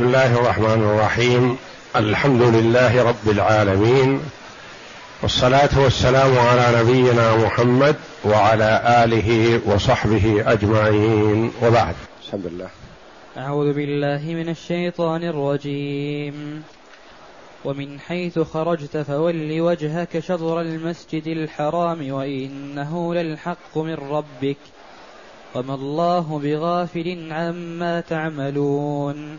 بسم الله الرحمن الرحيم. الحمد لله رب العالمين. والصلاة والسلام على نبينا محمد وعلى آله وصحبه أجمعين. وبعد. بسم الله أعوذ بالله من الشيطان الرجيم. ومن حيث خرجت فول وجهك شطر المسجد الحرام وإنه للحق من ربك. وما الله بغافل عما تعملون.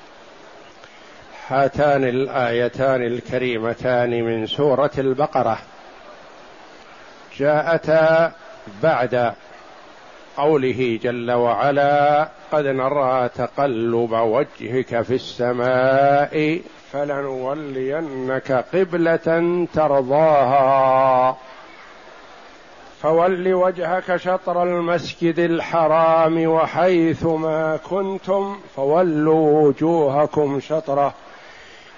هاتان الآيتان الكريمتان من سورة البقرة. جاءتا بعد قوله جل وعلا قد نرى تقلب وجهك في السماء فلنولينك قبلة ترضاها. فول وجهك شطر المسجد الحرام وحيث ما كنتم فولوا وجوهكم شطره.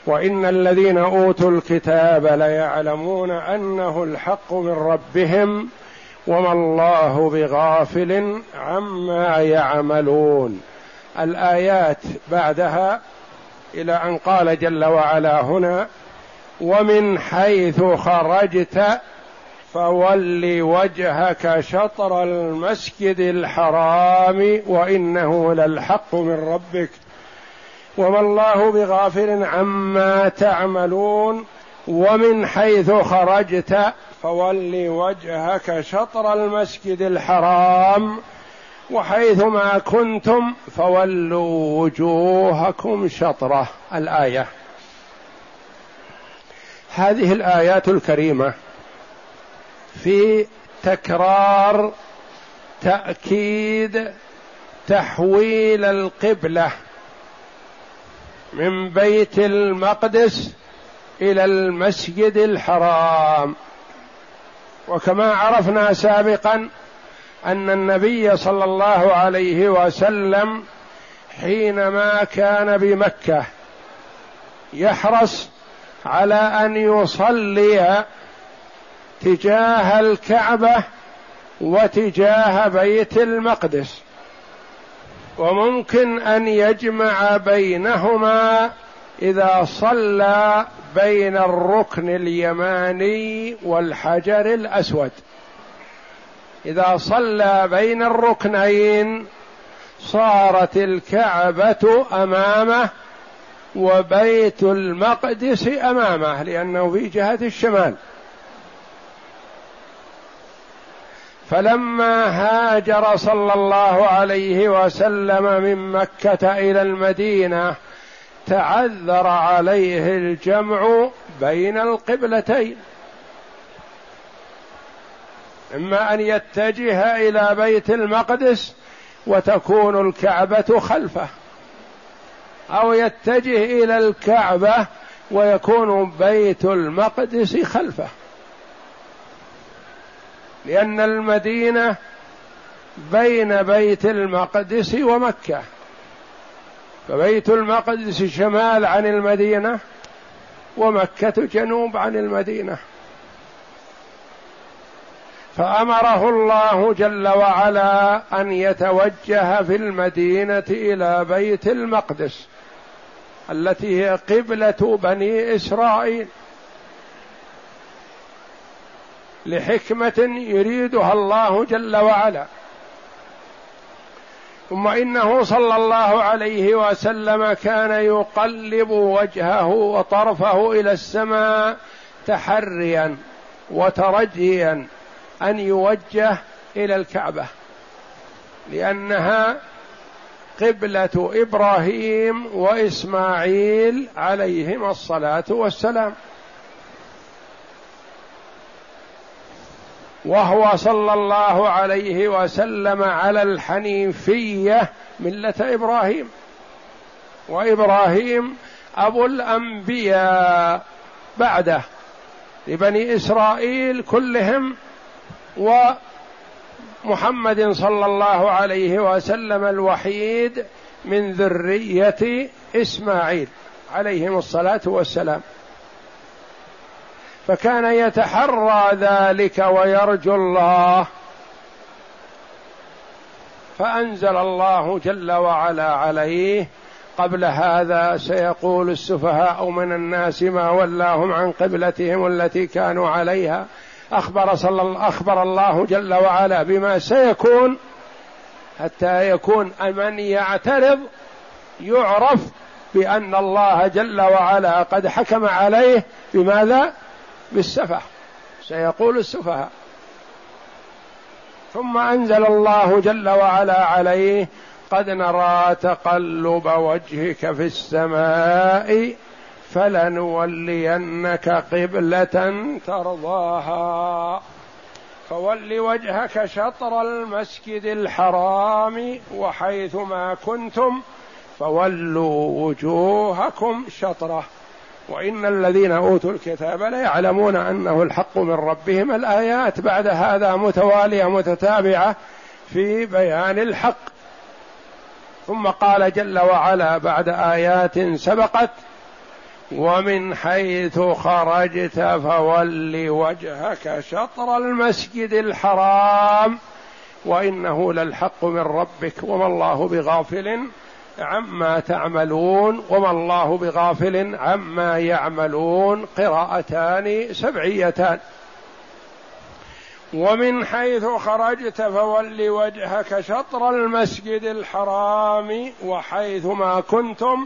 وإن الذين أوتوا الكتاب ليعلمون أنه الحق من ربهم وما الله بغافل عما يعملون. الآيات بعدها إلى أن قال جل وعلا هنا ومن حيث خرجت فول وجهك شطر المسجد الحرام وإنه للحق من ربك. وما الله بغافل عما تعملون ومن حيث خرجت فول وجهك شطر المسجد الحرام وحيث ما كنتم فولوا وجوهكم شطره. الآية. هذه الآيات الكريمة في تكرار تأكيد تحويل القبلة من بيت المقدس إلى المسجد الحرام. وكما عرفنا سابقا أن النبي صلى الله عليه وسلم حينما كان بمكة يحرص على أن يصلي تجاه الكعبة وتجاه بيت المقدس. وممكن أن يجمع بينهما إذا صلى بين الركن اليماني والحجر الأسود. إذا صلى بين الركنين صارت الكعبة أمامه وبيت المقدس أمامه لأنه في جهة الشمال. فلما هاجر صلى الله عليه وسلم من مكة إلى المدينة تعذر عليه الجمع بين القبلتين. إما أن يتجه إلى بيت المقدس وتكون الكعبة خلفه أو يتجه إلى الكعبة ويكون بيت المقدس خلفه. لأن المدينة بين بيت المقدس ومكة. فبيت المقدس شمال عن المدينة ومكة جنوب عن المدينة. فأمره الله جل وعلا أن يتوجه في المدينة إلى بيت المقدس التي هي قبلة بني إسرائيل. لحكمة يريدها الله جل وعلا. ثم إنه صلى الله عليه وسلم كان يقلب وجهه وطرفه إلى السماء تحريا وترجيا أن يوجه إلى الكعبة. لأنها قبلة إبراهيم وإسماعيل عليهما الصلاة والسلام. وهو صلى الله عليه وسلم على الحنيفية ملة إبراهيم. وإبراهيم أبو الأنبياء بعده لبني إسرائيل كلهم ومحمد صلى الله عليه وسلم الوحيد من ذرية إسماعيل عليهم الصلاة والسلام. فكان يتحرى ذلك ويرجو الله. فأنزل الله جل وعلا عليه. قبل هذا سيقول السفهاء من الناس ما ولاهم عن قبلتهم التي كانوا عليها. أخبر صلى أخبر الله جل وعلا بما سيكون حتى يكون من يعترض يعرف بأن الله جل وعلا قد حكم عليه. بماذا؟ بالسفه سيقول السفهاء. ثم انزل الله جل وعلا عليه قد نرى تقلب وجهك في السماء فلنولينك قبلة ترضاها. فول وجهك شطر المسجد الحرام وحيث ما كنتم فولوا وجوهكم شطره. وإن الذين أوتوا الكتاب ليعلمون أنه الحق من ربهم الآيات بعد هذا متوالية متتابعة في بيان الحق. ثم قال جل وعلا بعد آيات سبقت ومن حيث خرجت فول وجهك شطر المسجد الحرام وإنه للحق من ربك وما الله بغافل عما تعملون وما الله بغافل عما يعملون قراءتان سبعيتان. ومن حيث خرجت فول وجهك شطر المسجد الحرام وحيث ما كنتم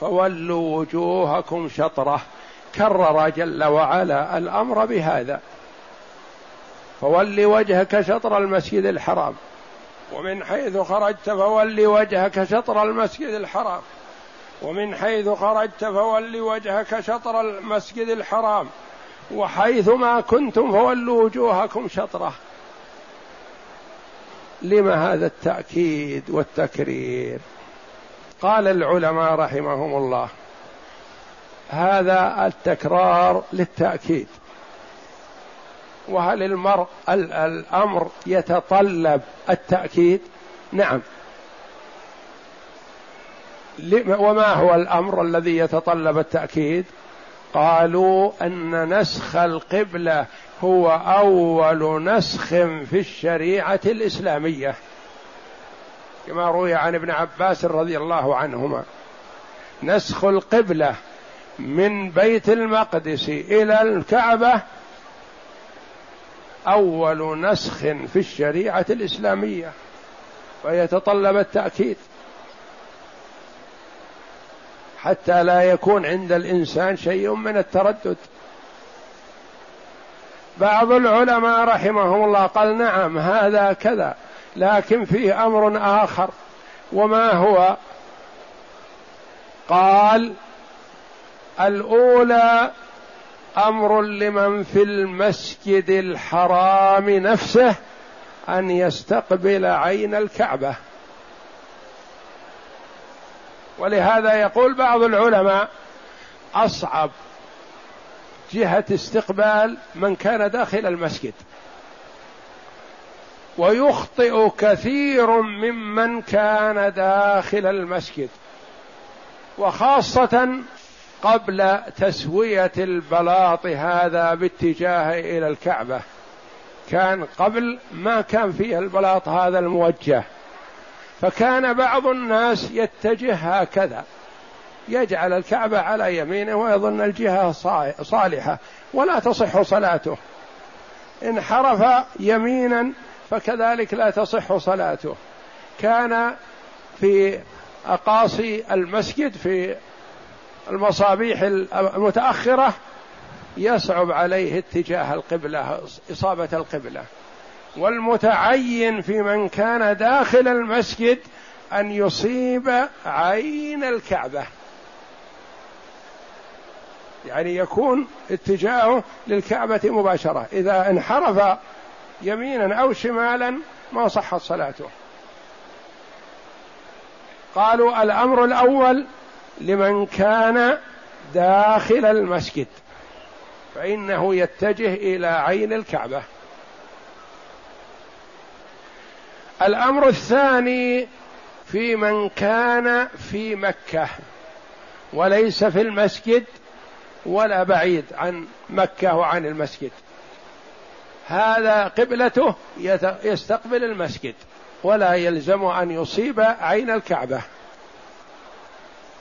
فولوا وجوهكم شطره. كرر جل وعلا الأمر بهذا. فول وجهك شطر المسجد الحرام. ومن حيث خرجت فول وجهك شطر المسجد الحرام. ومن حيث خرجت فول وجهك شطر المسجد الحرام. وحيث ما كنتم فولوا وجوهكم شطرة. لما هذا التأكيد والتكرير؟ قال العلماء رحمهم الله هذا التكرار للتأكيد. وهل المرء الأمر يتطلب التأكيد؟ نعم. وما هو الأمر الذي يتطلب التأكيد؟ قالوا أن نسخ القبلة هو أول نسخ في الشريعة الإسلامية كما روي عن ابن عباس رضي الله عنهما. نسخ القبلة من بيت المقدس إلى الكعبة أول نسخ في الشريعة الإسلامية ويتطلب التأكيد. حتى لا يكون عند الإنسان شيء من التردد. بعض العلماء رحمهم الله قال نعم هذا كذا لكن فيه أمر آخر وما هو؟ قال الأولى أمر لمن في المسجد الحرام نفسه أن يستقبل عين الكعبة. ولهذا يقول بعض العلماء أصعب جهة استقبال من كان داخل المسجد. ويخطئ كثير ممن كان داخل المسجد. وخاصة قبل تسوية البلاط هذا باتجاه إلى الكعبة. كان قبل ما كان فيه البلاط هذا الموجه. فكان بعض الناس يتجه هكذا. يجعل الكعبة على يمينه ويظن الجهة صالحة ولا تصح صلاته. ان حرف يمينا فكذلك لا تصح صلاته. كان في أقاصي المسجد في المصابيح المتأخرة يصعب عليه اتجاه القبلة إصابة القبلة. والمتعين في من كان داخل المسجد أن يصيب عين الكعبة. يعني يكون اتجاهه للكعبة مباشرة. إذا انحرف يمينا أو شمالا ما صحت صلاته. قالوا الأمر الأول لمن كان داخل المسجد فإنه يتجه إلى عين الكعبة. الأمر الثاني في من كان في مكة وليس في المسجد ولا بعيد عن مكة وعن المسجد. هذا قبلته يستقبل المسجد ولا يلزم أن يصيب عين الكعبة.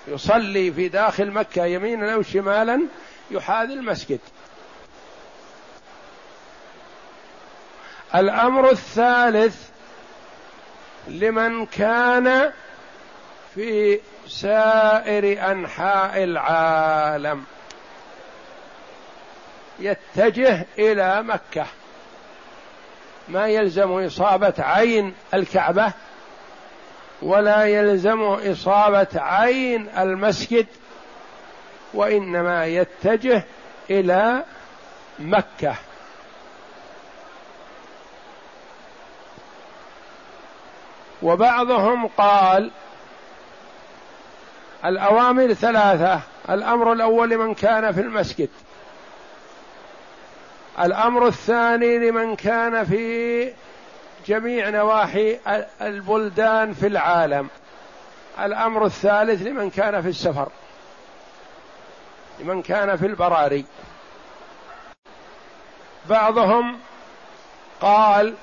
يصلي في داخل مكة يمينا أو شمالا يحاذي المسجد. الأمر الثالث لمن كان في سائر أنحاء العالم. يتجه إلى مكة. ما يلزم إصابة عين الكعبة. ولا يلزم إصابة عين المسجد وإنما يتجه إلى مكة. وبعضهم قال الأوامر ثلاثة الأمر الأول لمن كان في المسجد الأمر الثاني لمن كان في جميع نواحي البلدان في العالم. الأمر الثالث لمن كان في السفر. لمن كان في البراري. بعضهم قال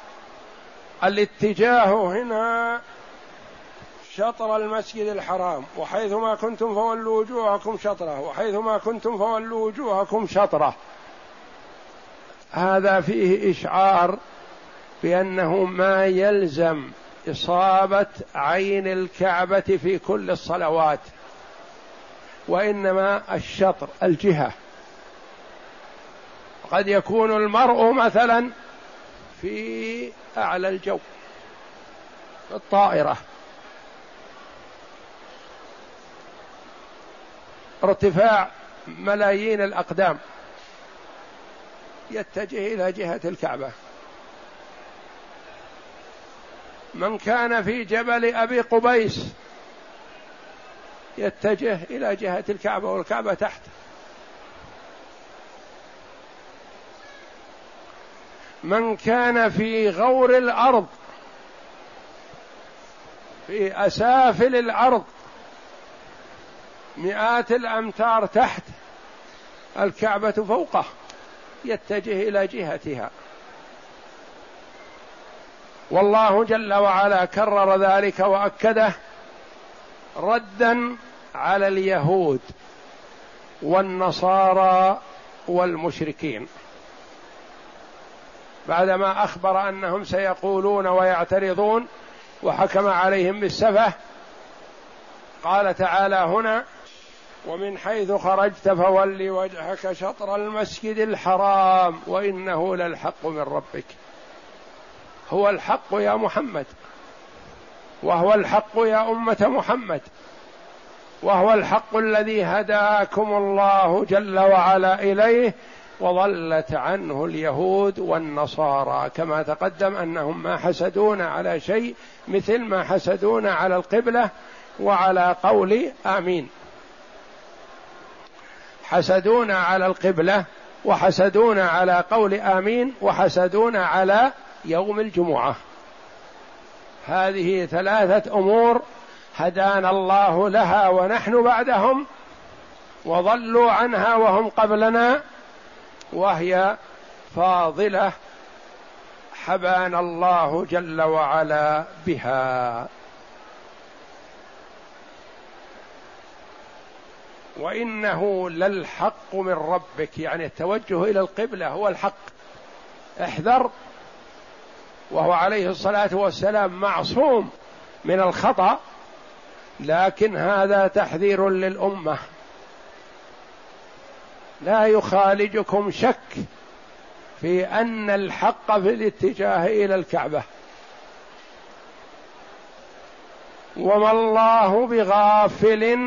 الاتجاه هنا شطر المسجد الحرام. وحيثما كنتم فولوا وجوهكم شطرة. وحيثما كنتم فولوا وجوهكم شطرة. هذا فيه إشعار بأنه ما يلزم إصابة عين الكعبة في كل الصلوات وإنما الشطر الجهة. قد يكون المرء مثلا في أعلى الجو الطائرة. ارتفاع ملايين الأقدام يتجه إلى جهة الكعبة. من كان في جبل أبي قبيس يتجه إلى جهة الكعبة والكعبة تحت. من كان في غور الأرض في أسافل الأرض مئات الأمتار تحت الكعبة فوقه يتجه إلى جهتها. والله جل وعلا كرر ذلك وأكده ردا على اليهود والنصارى والمشركين. بعدما أخبر أنهم سيقولون ويعترضون وحكم عليهم بالسفه قال تعالى هنا ومن حيث خرجت فول وجهك شطر المسجد الحرام وإنه للحق من ربك. هو الحق يا محمد. وهو الحق يا أمة محمد. وهو الحق الذي هداكم الله جل وعلا إليه وضلت عنه اليهود والنصارى. كما تقدم أنهم ما حسدون على شيء مثل ما حسدون على القبلة وعلى قول آمين. حسدون على القبلة وحسدون على قول آمين وحسدون على يوم الجمعة. هذه ثلاثة أمور هدانا الله لها ونحن بعدهم وضلوا عنها وهم قبلنا وهي فاضلة حبانا الله جل وعلا بها. وإنه للحق من ربك يعني التوجه إلى القبلة هو الحق. احذر وهو عليه الصلاة والسلام معصوم من الخطأ لكن هذا تحذير للأمة. لا يخالجكم شك في أن الحق في الاتجاه إلى الكعبة. وما الله بغافل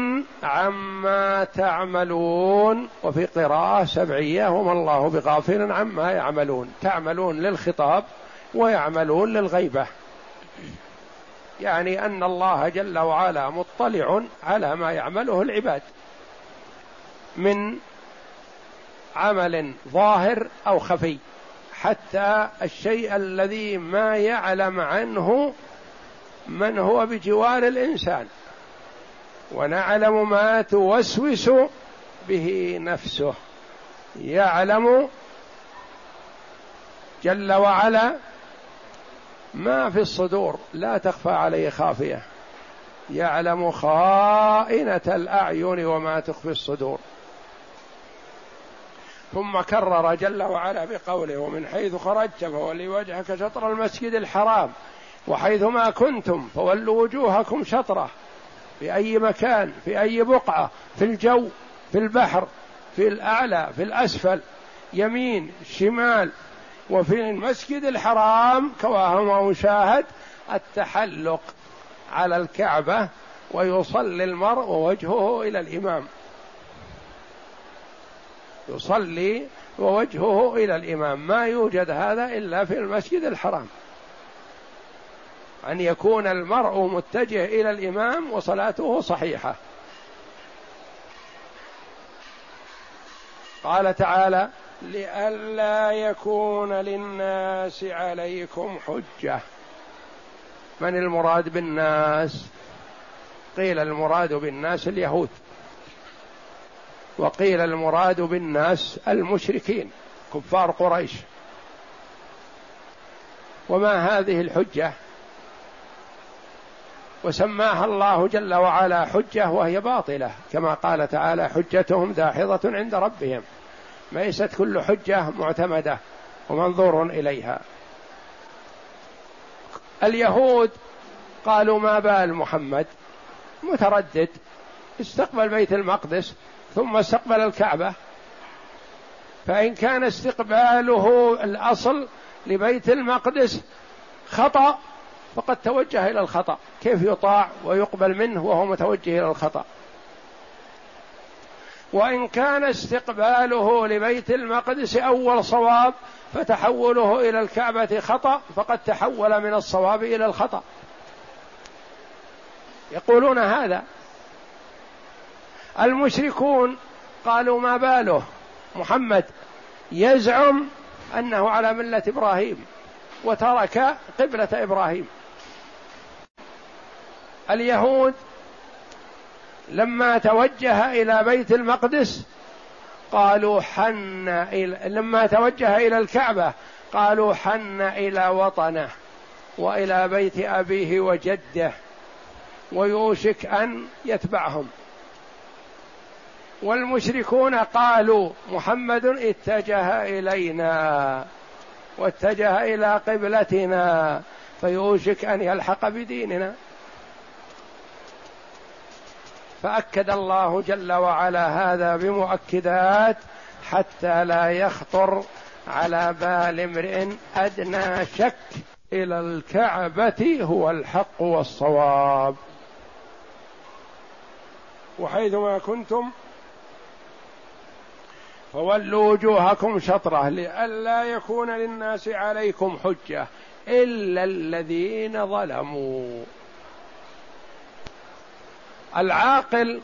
عما تعملون وفي قراءة سبعية وما الله بغافل عما يعملون. تعملون للخطاب ويعملون للغيبة. يعني أن الله جل وعلا مطلع على ما يعمله العباد. من عمل ظاهر أو خفي. حتى الشيء الذي ما يعلم عنه من هو بجوار الإنسان. ونعلم ما توسوس به نفسه. يعلم جل وعلا ما في الصدور لا تخفى عليه خافية. يعلم خائنة الأعين وما تخفي الصدور. ثم كرر جل وعلا بقوله ومن حيث خرجت فولي وجهك شطر المسجد الحرام وحيث ما كنتم فولوا وجوهكم شطرة. في أي مكان في أي بقعة في الجو في البحر في الأعلى في الأسفل يمين شمال وفي المسجد الحرام كما مشاهد التحلق على الكعبة ويصلي المرء ووجهه إلى الإمام. يصلي ووجهه إلى الإمام. ما يوجد هذا إلا في المسجد الحرام. أن يكون المرء متجه إلى الإمام وصلاته صحيحة. قال تعالى لئلا يكون للناس عليكم حجة. من المراد بالناس؟ قيل المراد بالناس اليهود. وقيل المراد بالناس المشركين كفار قريش. وما هذه الحجة؟ وسماها الله جل وعلا حجة وهي باطلة كما قال تعالى حجتهم داحضة عند ربهم. ليست كل حجة معتمدة ومنظور إليها. اليهود قالوا ما بال محمد؟ متردد. استقبل بيت المقدس ثم استقبل الكعبة. فإن كان استقباله الأصل لبيت المقدس خطأ فقد توجه إلى الخطأ. كيف يطاع ويقبل منه وهو متوجه إلى الخطأ؟ وإن كان استقباله لبيت المقدس أول صواب فتحوله إلى الكعبة خطأ فقد تحول من الصواب إلى الخطأ. يقولون هذا. المشركون قالوا ما باله؟ محمد يزعم أنه على ملة إبراهيم وترك قبلة إبراهيم. اليهود لما توجه إلى بيت المقدس قالوا حن إلى لما توجه إلى الكعبة قالوا حن إلى وطنه وإلى بيت أبيه وجده ويوشك أن يتبعهم. والمشركون قالوا محمد اتجه إلينا واتجه إلى قبلتنا فيوشك أن يلحق بديننا. فأكد الله جل وعلا هذا بمؤكدات حتى لا يخطر على بال امرئ أدنى شك إلى الكعبة هو الحق والصواب. وحيثما كنتم فولوا وجوهكم شطرة لئلا يكون للناس عليكم حجة إلا الذين ظلموا. العاقل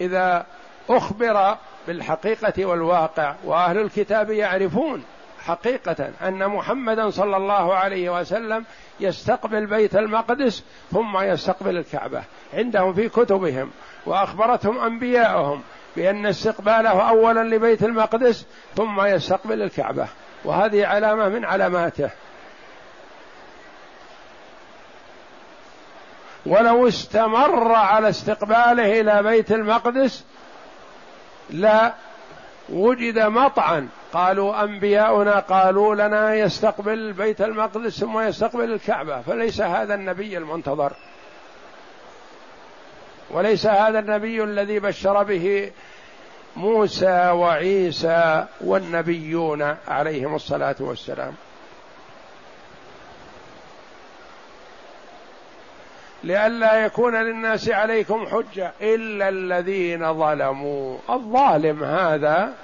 إذا أخبر بالحقيقة والواقع وأهل الكتاب يعرفون حقيقة أن محمدا صلى الله عليه وسلم يستقبل بيت المقدس ثم يستقبل الكعبة عندهم في كتبهم وأخبرتهم انبياؤهم بأن استقباله اولا لبيت المقدس ثم يستقبل الكعبة وهذه علامة من علاماته. ولو استمر على استقباله إلى بيت المقدس لا وجد مطعا قالوا أنبياؤنا قالوا لنا يستقبل بيت المقدس ثم يستقبل الكعبة فليس هذا النبي المنتظر. وليس هذا النبي الذي بشر به موسى وعيسى والنبيون عليهم الصلاة والسلام. لئلا يكون للناس عليكم حجة. إلا الذين ظلموا. الظالم هذا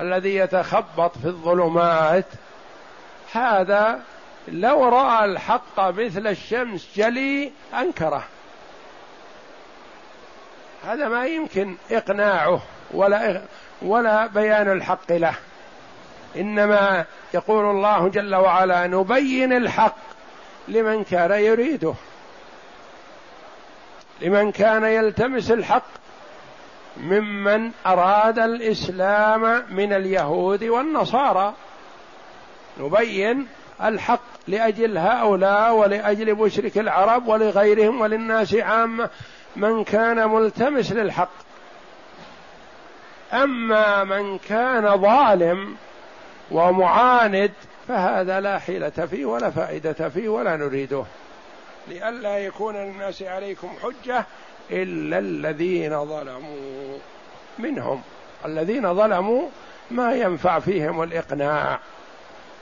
الذي يتخبط في الظلمات هذا لو رأى الحق مثل الشمس جلي أنكره. هذا ما يمكن إقناعه ولا ولا بيان الحق له. إنما يقول الله جل وعلا نبين الحق لمن كان يريده. لمن كان يلتمس الحق ممن أراد الإسلام من اليهود والنصارى. نبين الحق لأجل هؤلاء ولأجل مشرك العرب ولغيرهم وللناس عامه من كان ملتمس للحق. أما من كان ظالم ومعاند فهذا لا حيلة فيه ولا فائدة فيه ولا نريده. لئلا يكون للناس عليكم حجة إلا الذين ظلموا. منهم الذين ظلموا ما ينفع فيهم الإقناع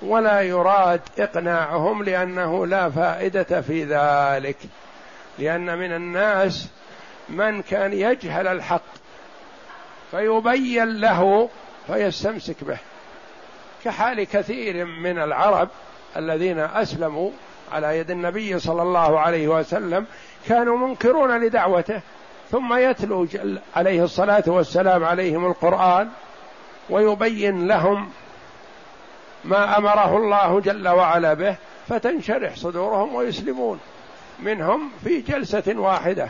ولا يراد إقناعهم لأنه لا فائدة في ذلك. لأن من الناس من كان يجهل الحق فيبين له فيستمسك به. كحال كثير من العرب الذين أسلموا على يد النبي صلى الله عليه وسلم كانوا منكرون لدعوته. ثم يتلو عليه الصلاة والسلام عليهم القرآن ويبين لهم ما أمره الله جل وعلا به فتنشرح صدورهم ويسلمون منهم في جلسة واحدة.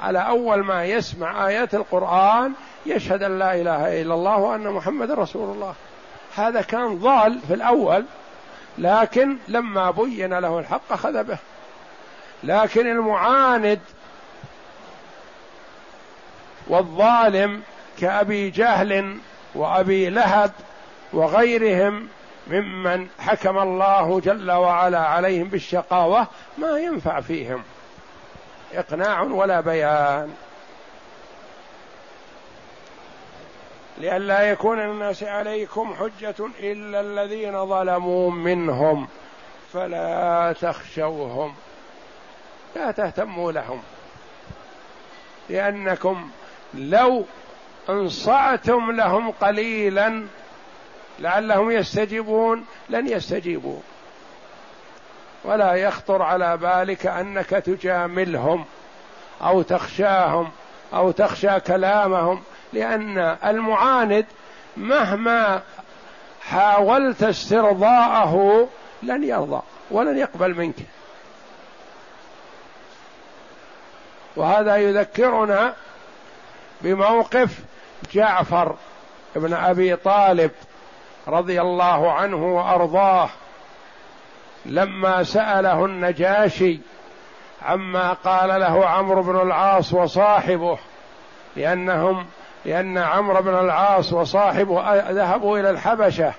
على أول ما يسمع آيات القرآن يشهد أن لا إله إلا الله وأن محمد رسول الله. هذا كان ضال في الأول لكن لما بين له الحق أخذ به. لكن المعاند والظالم كأبي جهل وأبي لهب وغيرهم ممن حكم الله جل وعلا عليهم بالشقاوة ما ينفع فيهم. إقناع ولا بيان. لئلا يكون الناس عليكم حجة إلا الذين ظلموا منهم فلا تخشوهم لا تهتموا لهم لأنكم لو انصعتم لهم قليلا لعلهم يستجيبون لن يستجيبوا. ولا يخطر على بالك أنك تجاملهم أو تخشاهم أو تخشى كلامهم لأن المعاند مهما حاولت استرضاءه لن يرضى ولن يقبل منك. وهذا يذكرنا بموقف جعفر ابن أبي طالب رضي الله عنه وأرضاه لما سأله النجاشي عما قال له عمرو بن العاص وصاحبه لأنهم لأن عمرو بن العاص وصاحبه ذهبوا إلى الحبشة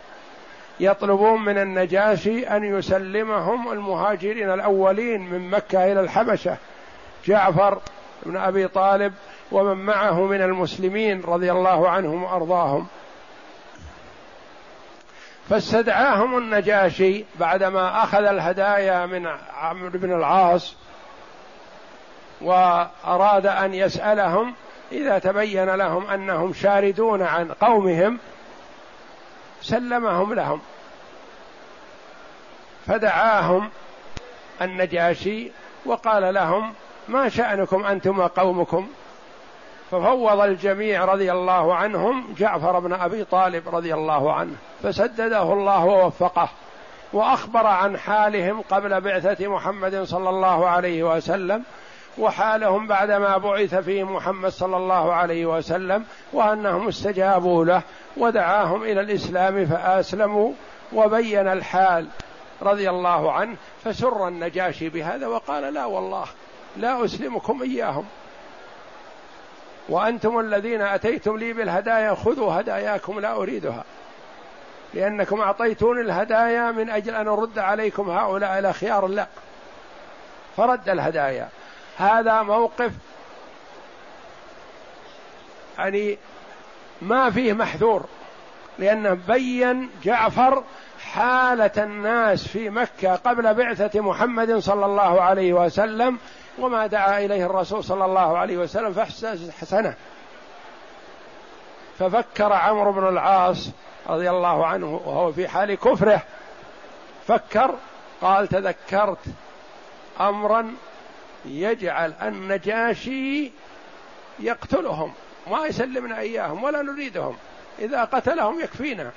يطلبون من النجاشي أن يسلمهم المهاجرين الأولين من مكة إلى الحبشة. جعفر بن أبي طالب ومن معه من المسلمين رضي الله عنهم وأرضاهم. فاستدعاهم النجاشي بعدما أخذ الهدايا من عمرو بن العاص وأراد أن يسألهم إذا تبين لهم أنهم شاردون عن قومهم سلمهم لهم. فدعاهم النجاشي وقال لهم ما شأنكم أنتم وقومكم؟ ففوض الجميع رضي الله عنهم جعفر بن أبي طالب رضي الله عنه فسدده الله ووفقه وأخبر عن حالهم قبل بعثة محمد صلى الله عليه وسلم وحالهم بعدما بعث فيهم محمد صلى الله عليه وسلم وأنهم استجابوا له ودعاهم إلى الإسلام فأسلموا وبين الحال رضي الله عنه فسر النجاشي بهذا وقال لا والله لا أسلمكم إياهم وأنتم الذين أتيتم لي بالهدايا خذوا هداياكم لا أريدها لأنكم أعطيتوني الهدايا من أجل أن أرد عليكم هؤلاء الأخيار لا فرد الهدايا هذا موقف يعني ما فيه محذور لأنه بين جعفر حالة الناس في مكة قبل بعثة محمد صلى الله عليه وسلم وما دعا إليه الرسول صلى الله عليه وسلم فحسنه ففكر عمرو بن العاص رضي الله عنه وهو في حال كفره فكر قال تذكرت امرا يجعل النجاشي يقتلهم ما يسلمنا إياهم ولا نريدهم. إذا قتلهم يكفينا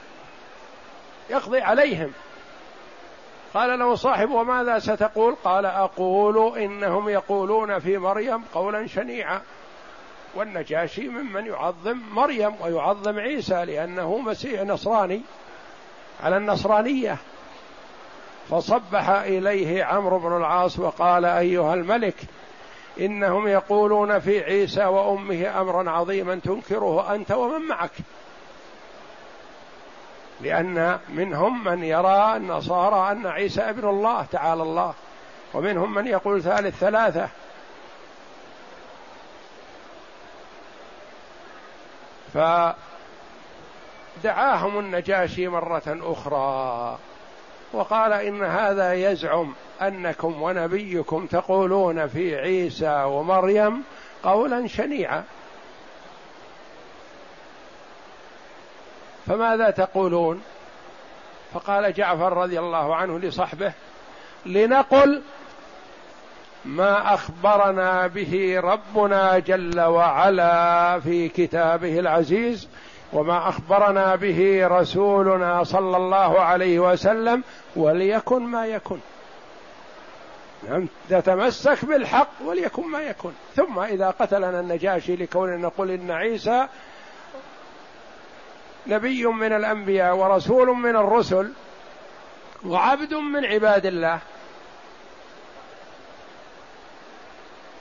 يقضي عليهم. قال له صاحب وماذا ستقول؟ قال أقول إنهم يقولون في مريم قولا شنيعا. والنجاشي ممن يعظم مريم ويعظم عيسى لأنه مسيح نصراني على النصرانية. فصبح إليه عمرو بن العاص وقال أيها الملك إنهم يقولون في عيسى وأمه أمرا عظيما تنكره أنت ومن معك. لأن منهم من يرى النصارى أن عيسى ابن الله تعالى الله ومنهم من يقول ثالث ثلاثة. فدعاهم النجاشي مرة أخرى. وقال إن هذا يزعم أنكم ونبيكم تقولون في عيسى ومريم قولا شنيعا. فماذا تقولون؟ فقال جعفر رضي الله عنه لصحبه لنقل ما أخبرنا به ربنا جل وعلا في كتابه العزيز وما أخبرنا به رسولنا صلى الله عليه وسلم وليكن ما يكن. نعم نتمسك بالحق وليكن ما يكن. ثم إذا قتلنا النجاشي لكوننا نقول إن عيسى نبي من الأنبياء ورسول من الرسل وعبد من عباد الله.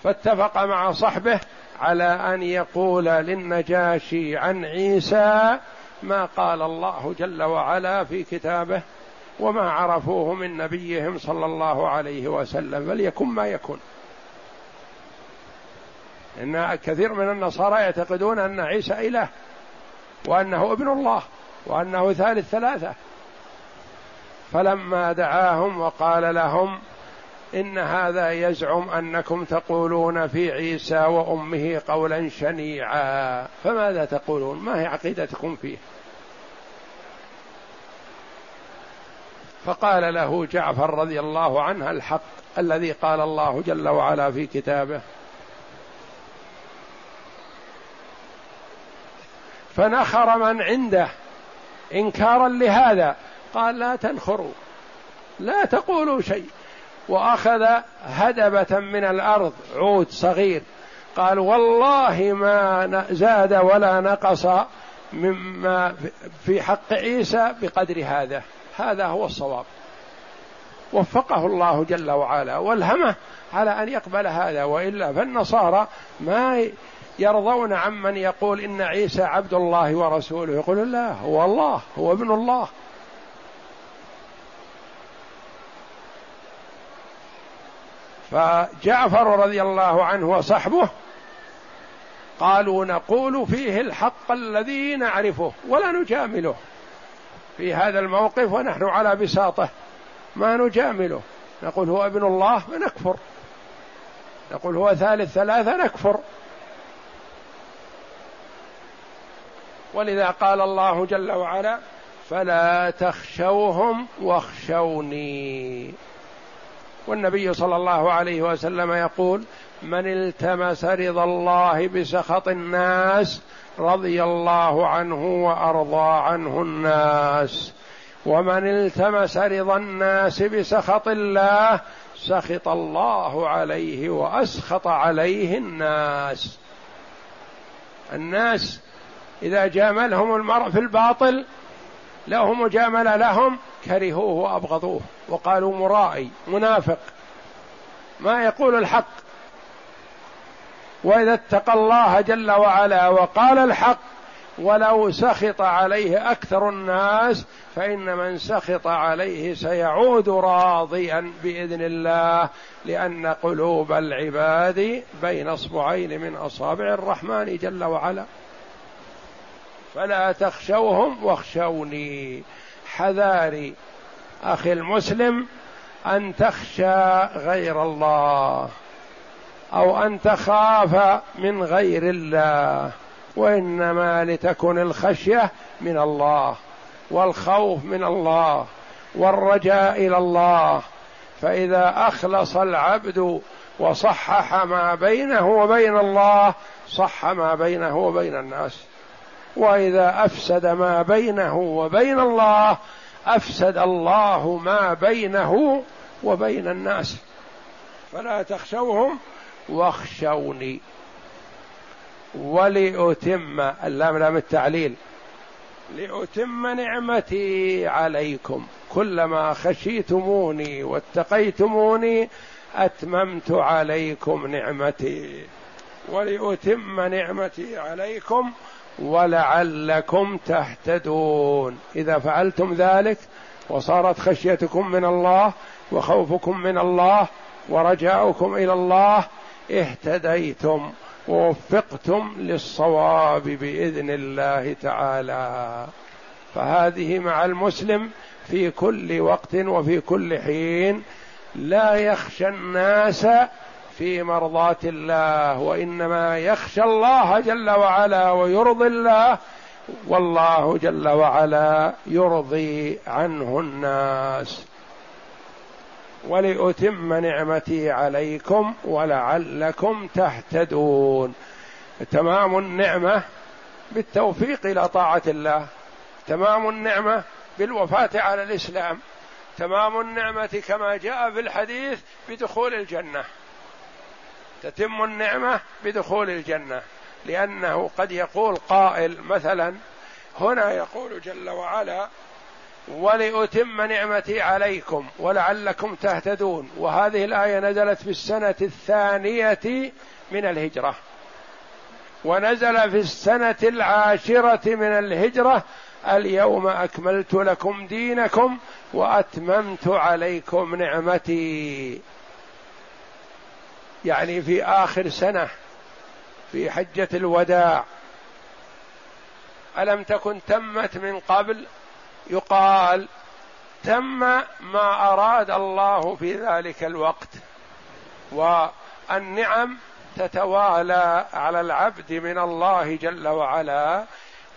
فاتفق مع صحبه على أن يقول للنجاشي عن عيسى ما قال الله جل وعلا في كتابه وما عرفوه من نبيهم صلى الله عليه وسلم فليكن ما يكن إن كثير من النصارى يعتقدون أن عيسى إله وأنه ابن الله وأنه ثالث ثلاثة. فلما دعاهم وقال لهم إن هذا يزعم أنكم تقولون في عيسى وأمه قولا شنيعا. فماذا تقولون؟ ما هي عقيدتكم فيه؟ فقال له جعفر رضي الله عنه الحق الذي قال الله جل وعلا في كتابه. فنخر من عنده إنكارا لهذا. قال لا تنخروا. لا تقولوا شيء. وأخذ هدبة من الأرض عود صغير. قال والله ما زاد ولا نقص مما في حق عيسى بقدر هذا. هذا هو الصواب. وفقه الله جل وعلا والهمه على أن يقبل هذا. وإلا فالنصارى ما يرضون عمن يقول إن عيسى عبد الله ورسوله. يقول لا هو الله هو ابن الله. فجعفر رضي الله عنه وصحبه قالوا نقول فيه الحق الذي نعرفه ولا نجامله في هذا الموقف ونحن على بساطه ما نجامله. نقول هو ابن الله فنكفر. نقول هو ثالث ثلاثة نكفر. ولذا قال الله جل وعلا فلا تخشوهم واخشوني. والنبي صلى الله عليه وسلم يقول من التمس رضا الله بسخط الناس رضي الله عنه وأرضى عنه الناس. ومن التمس رضا الناس بسخط الله سخط الله عليه وأسخط عليه الناس. الناس إذا جاملهم المرء في الباطل له مجاملة لهم كرهوه وأبغضوه. وقالوا مرائي منافق. ما يقول الحق. وإذا اتقى الله جل وعلا وقال الحق ولو سخط عليه أكثر الناس فإن من سخط عليه سيعود راضيا بإذن الله لأن قلوب العباد بين أصبعين من أصابع الرحمن جل وعلا. فلا تخشوهم واخشوني. حذاري أخي المسلم أن تخشى غير الله أو أن تخاف من غير الله وإنما لتكن الخشية من الله والخوف من الله والرجاء إلى الله. فإذا أخلص العبد وصحح ما بينه وبين الله صح ما بينه وبين الناس. وإذا أفسد ما بينه وبين الله أفسد الله ما بينه وبين الناس. فلا تخشوهم واخشوني. ولأتم اللام لام التعليل. لأتم نعمتي عليكم. كلما خشيتموني واتقيتموني أتممت عليكم نعمتي. ولأتم نعمتي عليكم ولعلكم تهتدون. إذا فعلتم ذلك وصارت خشيتكم من الله وخوفكم من الله ورجاؤكم إلى الله اهتديتم ووفقتم للصواب بإذن الله تعالى. فهذه مع المسلم في كل وقت وفي كل حين لا يخشى الناس في مرضاه الله وإنما يخشى الله جل وعلا ويرضي الله والله جل وعلا يرضي عنه الناس. ولأتم نعمتي عليكم ولعلكم تهتدون. تمام النعمة بالتوفيق إلى طاعة الله. تمام النعمة بالوفاة على الإسلام. تمام النعمة كما جاء في الحديث بدخول الجنة. تتم النعمة بدخول الجنة. لأنه قد يقول قائل مثلا هنا يقول جل وعلا ولأتم نعمتي عليكم ولعلكم تهتدون. وهذه الآية نزلت في السنة الثانية من الهجرة. ونزل في السنة العاشرة من الهجرة اليوم أكملت لكم دينكم وأتممت عليكم نعمتي. يعني في آخر سنة في حجة الوداع. ألم تكن تمت من قبل؟ يقال تم ما أراد الله في ذلك الوقت والنعم تتوالى على العبد من الله جل وعلا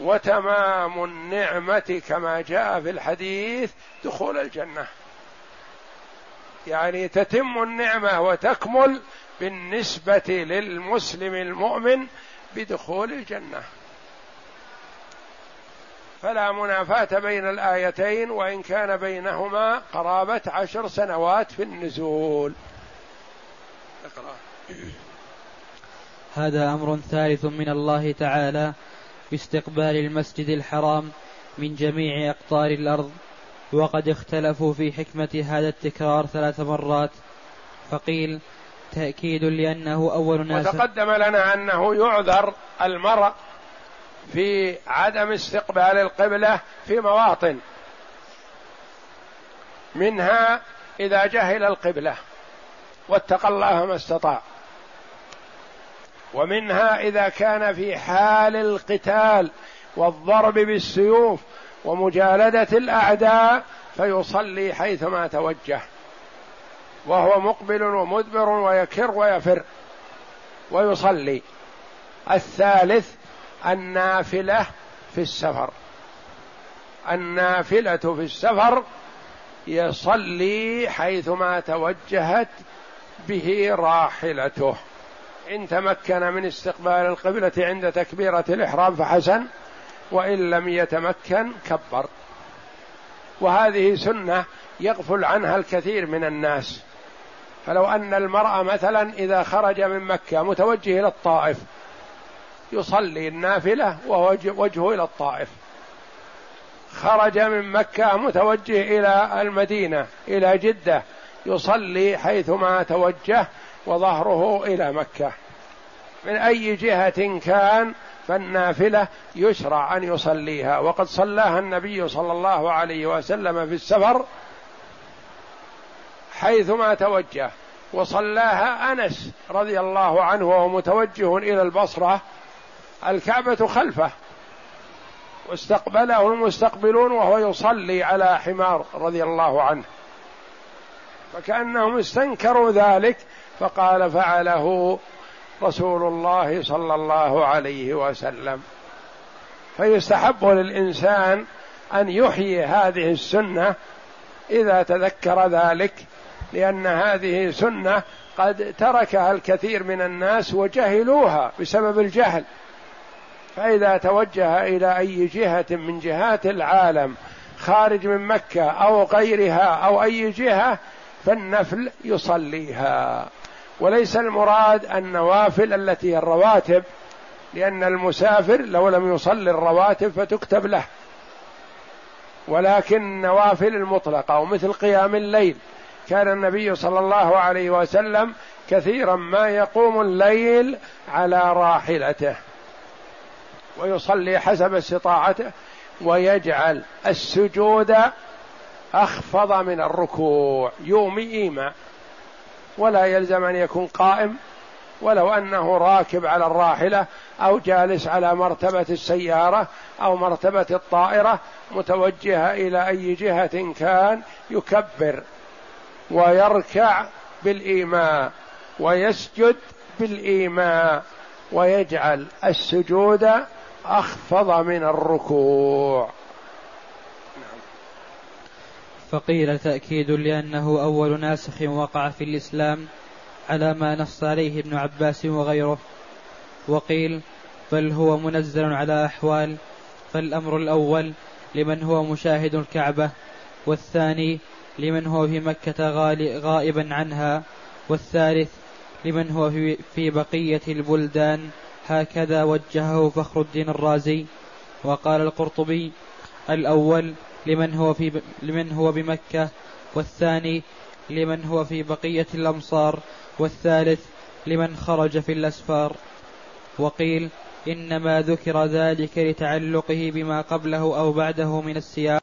وتمام النعمة كما جاء في الحديث دخول الجنة. يعني تتم النعمة وتكمل بالنسبة للمسلم المؤمن بدخول الجنة. فلا منافاة بين الآيتين وإن كان بينهما قرابة عشر سنوات في النزول. اقرأ. هذا أمر ثالث من الله تعالى باستقبال المسجد الحرام من جميع أقطار الأرض وقد اختلفوا في حكمة هذا التكرار ثلاث مرات. فقيل تأكيد لأنه أول ناس. وتقدم لنا أنه يعذر المرء في عدم استقبال القبلة في مواطن. منها إذا جهل القبلة واتقى الله ما استطاع. ومنها إذا كان في حال القتال والضرب بالسيوف ومجالدة الأعداء فيصلي حيثما توجه. وهو مقبل ومدبر ويكر ويفر ويصلي. الثالث النافلة في السفر. النافلة في السفر يصلي حيثما توجهت به راحلته. إن تمكن من استقبال القبلة عند تكبيرة الإحرام فحسن وإن لم يتمكن كبر. وهذه سنة يغفل عنها الكثير من الناس. فلو أن المرأة مثلا إذا خرج من مكة متوجه إلى الطائف يصلي النافلة وهو وجهه إلى الطائف. خرج من مكة متوجه إلى المدينة إلى جدة يصلي حيثما توجه وظهره إلى مكة. من أي جهة كان فالنافلة يشرع أن يصليها. وقد صلاها النبي صلى الله عليه وسلم في السفر حيثما توجه. وصلاها أنس رضي الله عنه وهو متوجه إلى البصرة الكعبة خلفه. واستقبله المستقبلون وهو يصلي على حمار رضي الله عنه. فكأنهم استنكروا ذلك فقال فعله رسول الله صلى الله عليه وسلم. فيستحب للإنسان أن يحيي هذه السنة إذا تذكر ذلك لأن هذه سنة قد تركها الكثير من الناس وجهلوها بسبب الجهل. فإذا توجه إلى أي جهة من جهات العالم خارج من مكة أو غيرها أو أي جهة فالنفل يصليها. وليس المراد النوافل التي هي الرواتب لأن المسافر لو لم يصلي الرواتب فتكتب له. ولكن النوافل المطلقة ومثل قيام الليل. كان النبي صلى الله عليه وسلم كثيرا ما يقوم الليل على راحلته. ويصلي حسب استطاعته ويجعل السجود أخفض من الركوع يومي إيماء. ولا يلزم أن يكون قائم ولو أنه راكب على الراحلة أو جالس على مرتبة السيارة أو مرتبة الطائرة متوجهه إلى أي جهة كان يكبر. ويركع بالإيماء ويسجد بالإيماء ويجعل السجود أخفض من الركوع. فقيل تأكيد لأنه أول ناسخ وقع في الإسلام على ما نص عليه ابن عباس وغيره. وقيل بل هو منزل على أحوال فالأمر الأول لمن هو مشاهد الكعبة والثاني لمن هو في مكة غائبا عنها والثالث لمن هو في بقية البلدان. هكذا وجهه فخر الدين الرازي. وقال القرطبي الأول لمن هو في لمن هو بمكة والثاني لمن هو في بقية الأمصار والثالث لمن خرج في الأسفار. وقيل إنما ذكر ذلك لتعلقه بما قبله أو بعده من السياق.